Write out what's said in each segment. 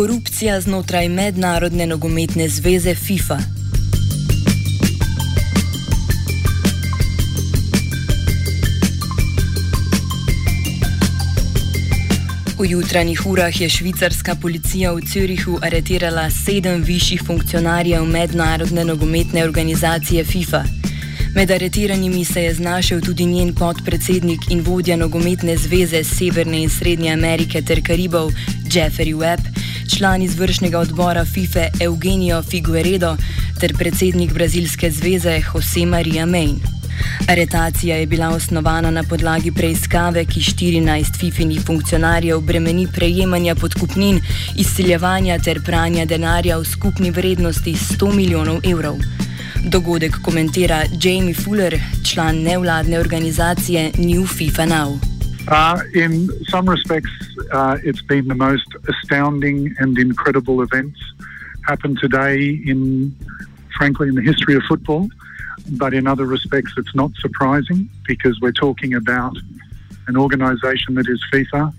Korupcija znotraj Mednarodne nogometne zveze FIFA. V jutranjih urah je švicarska policija v Cirihu aretirala sedem višjih funkcionarjev mednarodne nogometne organizacije FIFA. Med aretiranimi se je znašel tudi njen podpredsednik in vodja nogometne zveze Severne in Srednje Amerike ter Karibov Jeffrey Webb, član izvršnega odbora FIFA Eugenio Figueredo ter predsednik Brazilske zveze Jose Maria Main. Aretacija je bila osnovana na podlagi preiskave, ki 14 FIFInih funkcionarjev bremeni prejemanja podkupnin, izsiljevanja ter pranja denarja v skupni vrednosti 100 milijonov evrov. Dogodek komentira Jamie Fuller, član nevladne organizacije New FIFA Now. Uh, in some respects, uh, it's been the most astounding and incredible events happened today in, frankly, in the history of football. But in other respects, it's not surprising because we're talking about an organisation that is FIFA,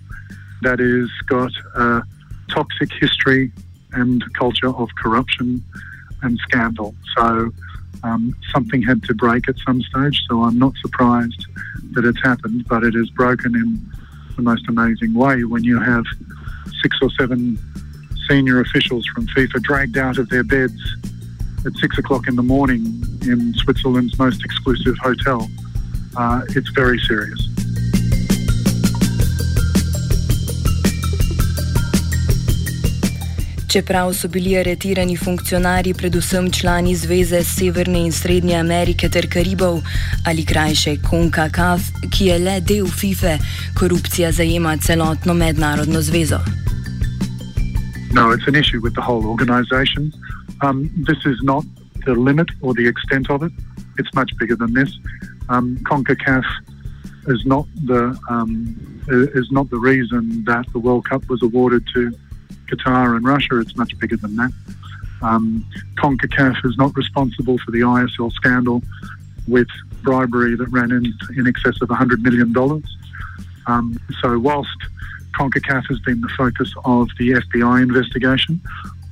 that has got a toxic history and culture of corruption and scandal. So um, something had to break at some stage. So I'm not surprised that it's happened, but it has broken in the most amazing way when you have six or seven senior officials from FIFA dragged out of their beds at six o'clock in the morning in Switzerland's most exclusive hotel. Uh, it's very serious. Čeprav so bili aretirani funkcionarji, predvsem člani Zveze Severne in Srednje Amerike ter Karibov ali krajše CONCACAF, ki je le del FIFA, korupcija zajema celotno mednarodno zvezo. No, it's an issue with the whole organization. Um, this is not the limit or the extent of it. It's much bigger than this. Um, CONCACAF is not the um, is not the reason that the World Cup was awarded to Qatar and Russia. It's much bigger than that. Um, CONCACAF is not responsible for the ISL scandal with bribery that ran in, in excess of $100 million. Um, so, whilst CONCACAF has been the focus of the FBI investigation,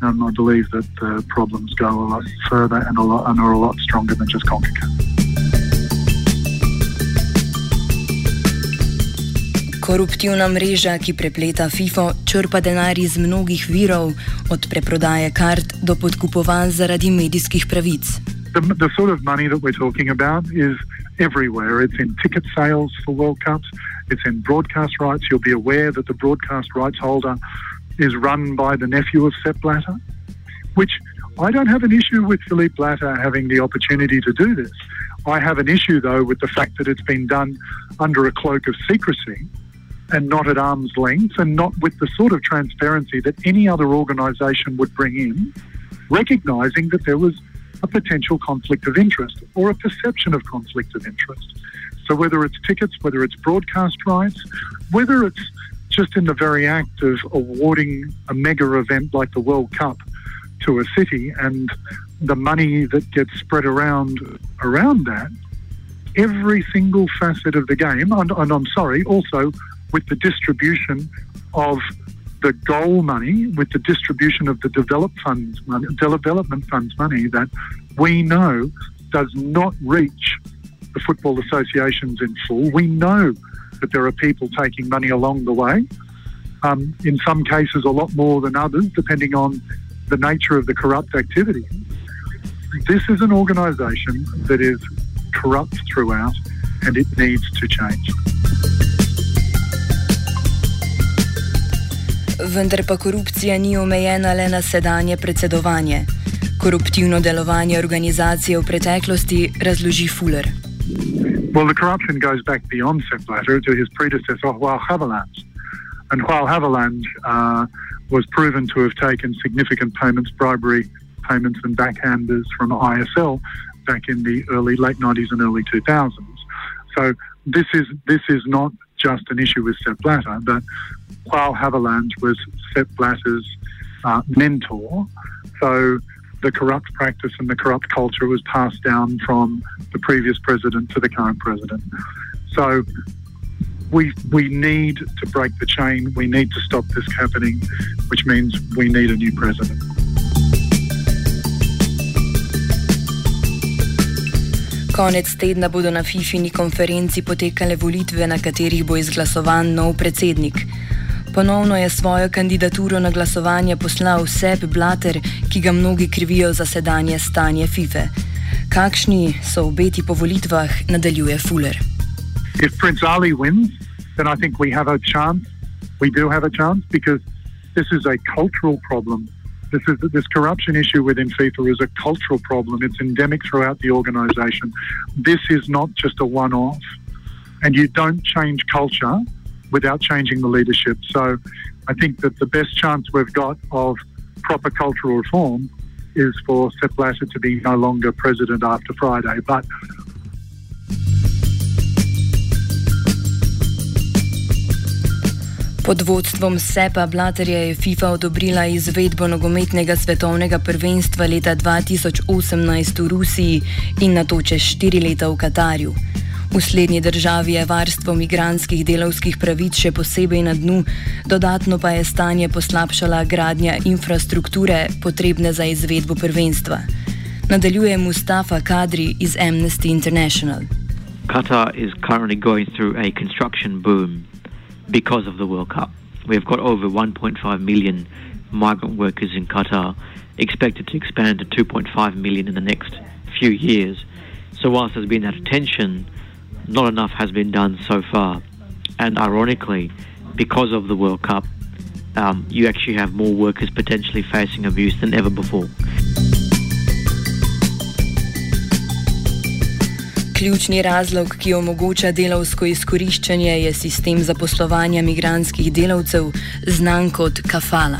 um, I believe that the problems go a lot further and, a lot, and are a lot stronger than just CONCACAF. Koruptivna mreža, ki prepleta FIFO, črpa denar iz mnogih virov, od preprodaje kart do podkupovanj zaradi medijskih pravic. The, the sort of money that we're talking about is everywhere. It's in ticket sales for World Cups, it's in broadcast rights. You'll be aware that the broadcast rights holder is run by the nephew of Sepp Blatter, which I don't have an issue with Philippe Blatter having the opportunity to do this. I have an issue, though, with the fact that it's been done under a cloak of secrecy and not at arm's length and not with the sort of transparency that any other organisation would bring in, recognising that there was a potential conflict of interest or a perception of conflict of interest. So whether it's tickets, whether it's broadcast rights, whether it's just in the very act of awarding a mega event like the World Cup to a city and the money that gets spread around around that, every single facet of the game, and, and I'm sorry, also with the distribution of the goal money, with the distribution of the develop funds money, development funds money that we know does not reach the football associations in full. We know that there are people taking money along the way. Um, in some cases, a lot more than others, depending on the nature of the corrupt activity. This is an organisation that is corrupt throughout and it needs to change. Vendar pa korupcija ni omejena le na sedanje predsedovanje. Koruptivno delovanje organizacije v preteklosti razloži Fuller. Well, the corruption goes back beyond Blatter to his predecessor, Joao Havelange. And Joao Havelange uh, was proven to have taken significant payments, bribery payments, and backhanders from ISL back in the early, late 90s and early 2000s. So this is this is not just an issue with Sepp Blatter, but Joao Havelange was Sepp Blatter's uh, mentor. So the corrupt practice and the corrupt culture was passed down from the previous president to the current president. So we we need to break the chain. We need to stop this happening, which means we need a new president. Konec tedna bodo na FIFINI konferenci potekale volitve, na katerih bo izglasovan nov predsednik. Ponovno je svojo kandidaturo na glasovanje poslal Seb Blatter, ki ga mnogi krivijo za sedanje stanje FIFA. Kakšni so obeti po volitvah, nadaljuje Fuller. If Prince Ali wins, then I think we have a chance. We do have a chance because this is a cultural problem. This is this corruption issue within FIFA is a cultural problem. It's endemic throughout the organisation. This is not just a one-off, and you don't change culture without changing the leadership. So I think that the best chance we've got of proper cultural reform is for Sepp Blatter to be no longer president after Friday. But Pod vodstvom Sepa Blaterja je FIFA odobrila izvedbo nogometnega svetovnega prvenstva leta 2018 v Rusiji in na to čez štiri leta v Katarju. V slednji državi je varstvo migranskih delovskih pravic še posebej na dnu, dodatno pa je stanje poslabšala gradnja infrastrukture, potrebne za izvedbo prvenstva. Nadaljuje Mustafa Kadri iz Amnesty International. Qatar is currently going through a construction boom because of the World Cup. We've got over 1.5 million migrant workers in Qatar, expected to expand to 2.5 million in the next few years. So, whilst there's been that attention, not enough has been done so far. And ironically, because of the World Cup, um, you actually have more workers potentially facing abuse than ever before. Ključni razlog, ki omogoča delovsko izkoriščanje, je sistem zaposlovanja migranskih delavcev, znan kot kafala.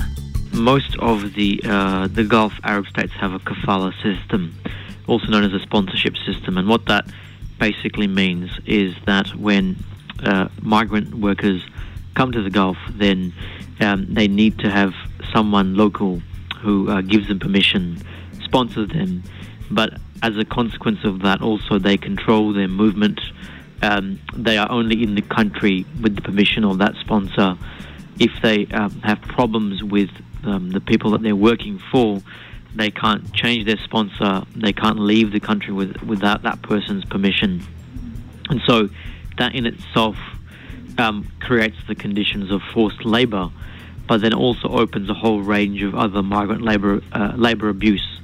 Most of the, uh, the Gulf Arab states have a kafala system, also known as a sponsorship system. And what that basically means is that when uh, migrant workers come to the Gulf, then um, they need to have someone local who uh, gives them permission, sponsors them, but as a consequence of that, also they control their movement. Um, they are only in the country with the permission of that sponsor. If they um, have problems with um, the people that they're working for, they can't change their sponsor, they can't leave the country with, without that person's permission. And so that in itself um, creates the conditions of forced labour, but then also opens a whole range of other migrant labour uh, labour abuse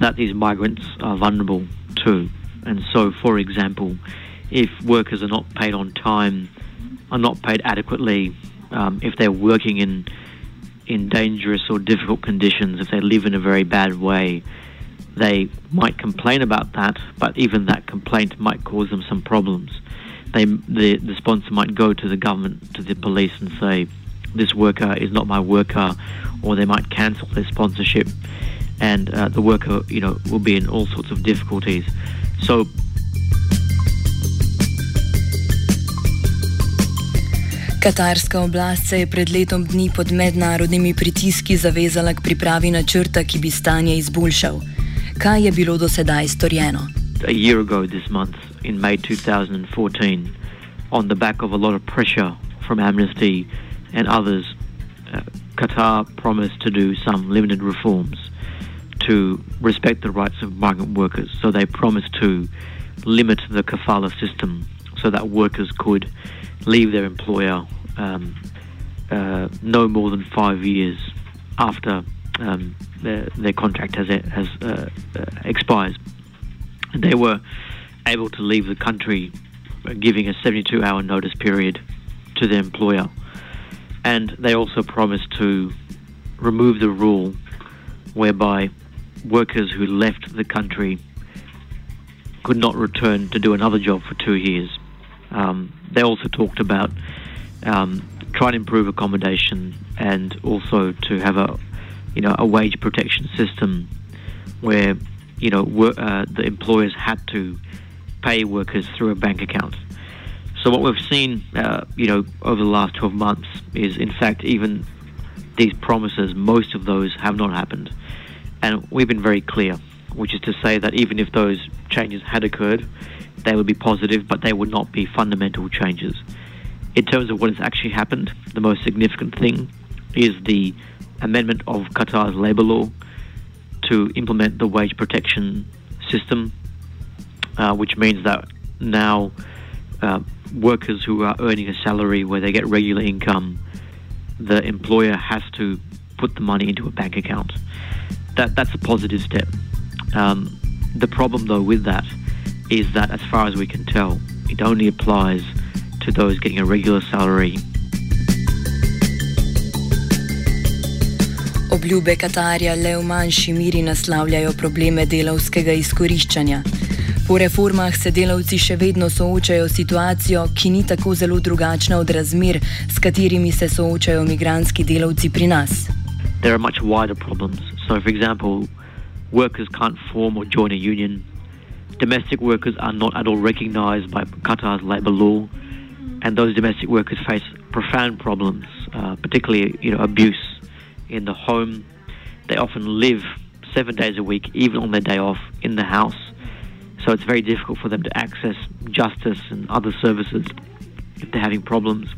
that these migrants are vulnerable to. And so, for example, if workers are not paid on time, are not paid adequately, um, if they're working in in dangerous or difficult conditions, if they live in a very bad way, they might complain about that, but even that complaint might cause them some problems. They, the, the sponsor might go to the government, to the police, and say, This worker is not my worker, or they might cancel their sponsorship, and uh, the worker, you know, will be in all sorts of difficulties. So Katarska oblast se je pred letom dni pod mednarodnimi pritiski zavezala k pripravi načrta, ki bi stanje izboljšal. Kaj je bilo do sedaj storjeno? A year ago this month, in May 2014, on the back of a lot of pressure from Amnesty and others, uh, Qatar promised to do some limited reforms to respect the rights of migrant workers. So they promised to limit the kafala system so that workers could leave their employer um, uh, no more than five years after um, their, their contract has has uh, uh, expires. They were able to leave the country, giving a 72-hour notice period to their employer, and they also promised to remove the rule whereby workers who left the country could not return to do another job for two years. Um, they also talked about um, trying to improve accommodation and also to have a you know a wage protection system where you know uh, the employers had to pay workers through a bank account. So what we've seen, uh, you know, over the last 12 months is, in fact, even these promises, most of those have not happened, and we've been very clear, which is to say that even if those changes had occurred, they would be positive, but they would not be fundamental changes. in terms of what has actually happened, the most significant thing is the amendment of Qatar's labour law to implement the wage protection system, uh, which means that now uh, workers who are earning a salary where they get regular income, the employer has to put the money into a bank account. That that's a positive step. Um, the problem, though, with that is that, as far as we can tell, it only applies to those getting a regular salary. Obljube Katarja le v manjši miri naslavljajo probleme delovskega izkoriščanja. Po reformah se delavci še vedno soočajo s situacijo, ki ni tako zelo drugačna od razmer, s katerimi se soočajo migranski delavci pri nas. There are much wider problems. So, for example, workers can't form or join a union. Domestic workers are not at all recognized by Qatar's labor law, and those domestic workers face profound problems, uh, particularly you know abuse in the home. They often live seven days a week, even on their day off, in the house. So it's very difficult for them to access justice and other services if they're having problems.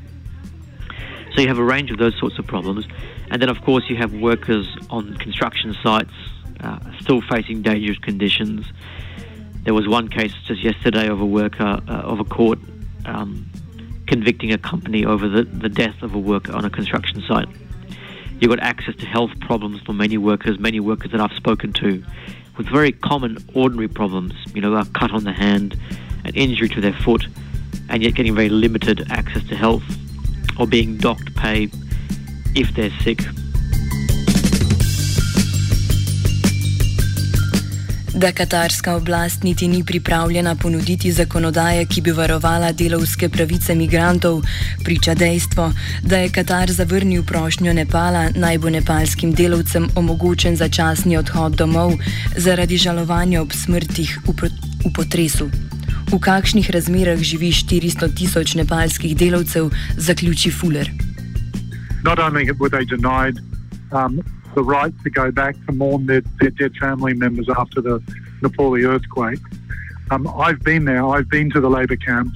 You have a range of those sorts of problems. And then, of course, you have workers on construction sites uh, still facing dangerous conditions. There was one case just yesterday of a worker, uh, of a court, um, convicting a company over the, the death of a worker on a construction site. You've got access to health problems for many workers, many workers that I've spoken to with very common, ordinary problems. You know, a cut on the hand, an injury to their foot, and yet getting very limited access to health, or being docked pay if they're sick. Da katarska oblast niti ni pripravljena ponuditi zakonodaje, ki bi varovala delovske pravice migrantov, priča dejstvo, da je Katar zavrnil prošnjo Nepala naj bo nepalskim delovcem omogočen začasni odhod domov zaradi žalovanja ob smrtih v, v potresu. V kakšnih razmerah živi 400 tisoč nepalskih delovcev, zaključi Fuller. Not only were they denied um, the right to go back to mourn their, their dead family members after the Nepali earthquake. Um, I've been there. I've been to the labour camps.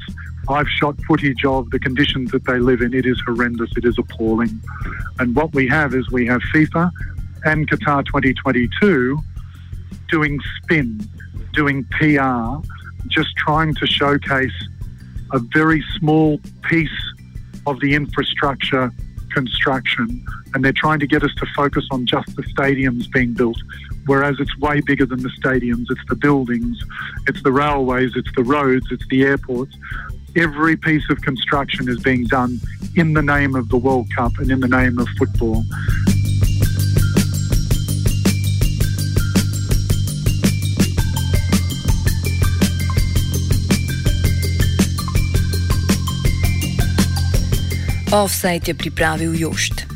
I've shot footage of the conditions that they live in. It is horrendous. It is appalling. And what we have is we have FIFA and Qatar 2022 doing spin, doing PR, just trying to showcase a very small piece of the infrastructure construction and they're trying to get us to focus on just the stadiums being built, whereas it's way bigger than the stadiums. It's the buildings, it's the railways, it's the roads, it's the airports. Every piece of construction is being done in the name of the World Cup and in the name of football. Offside je pripravil Jošt.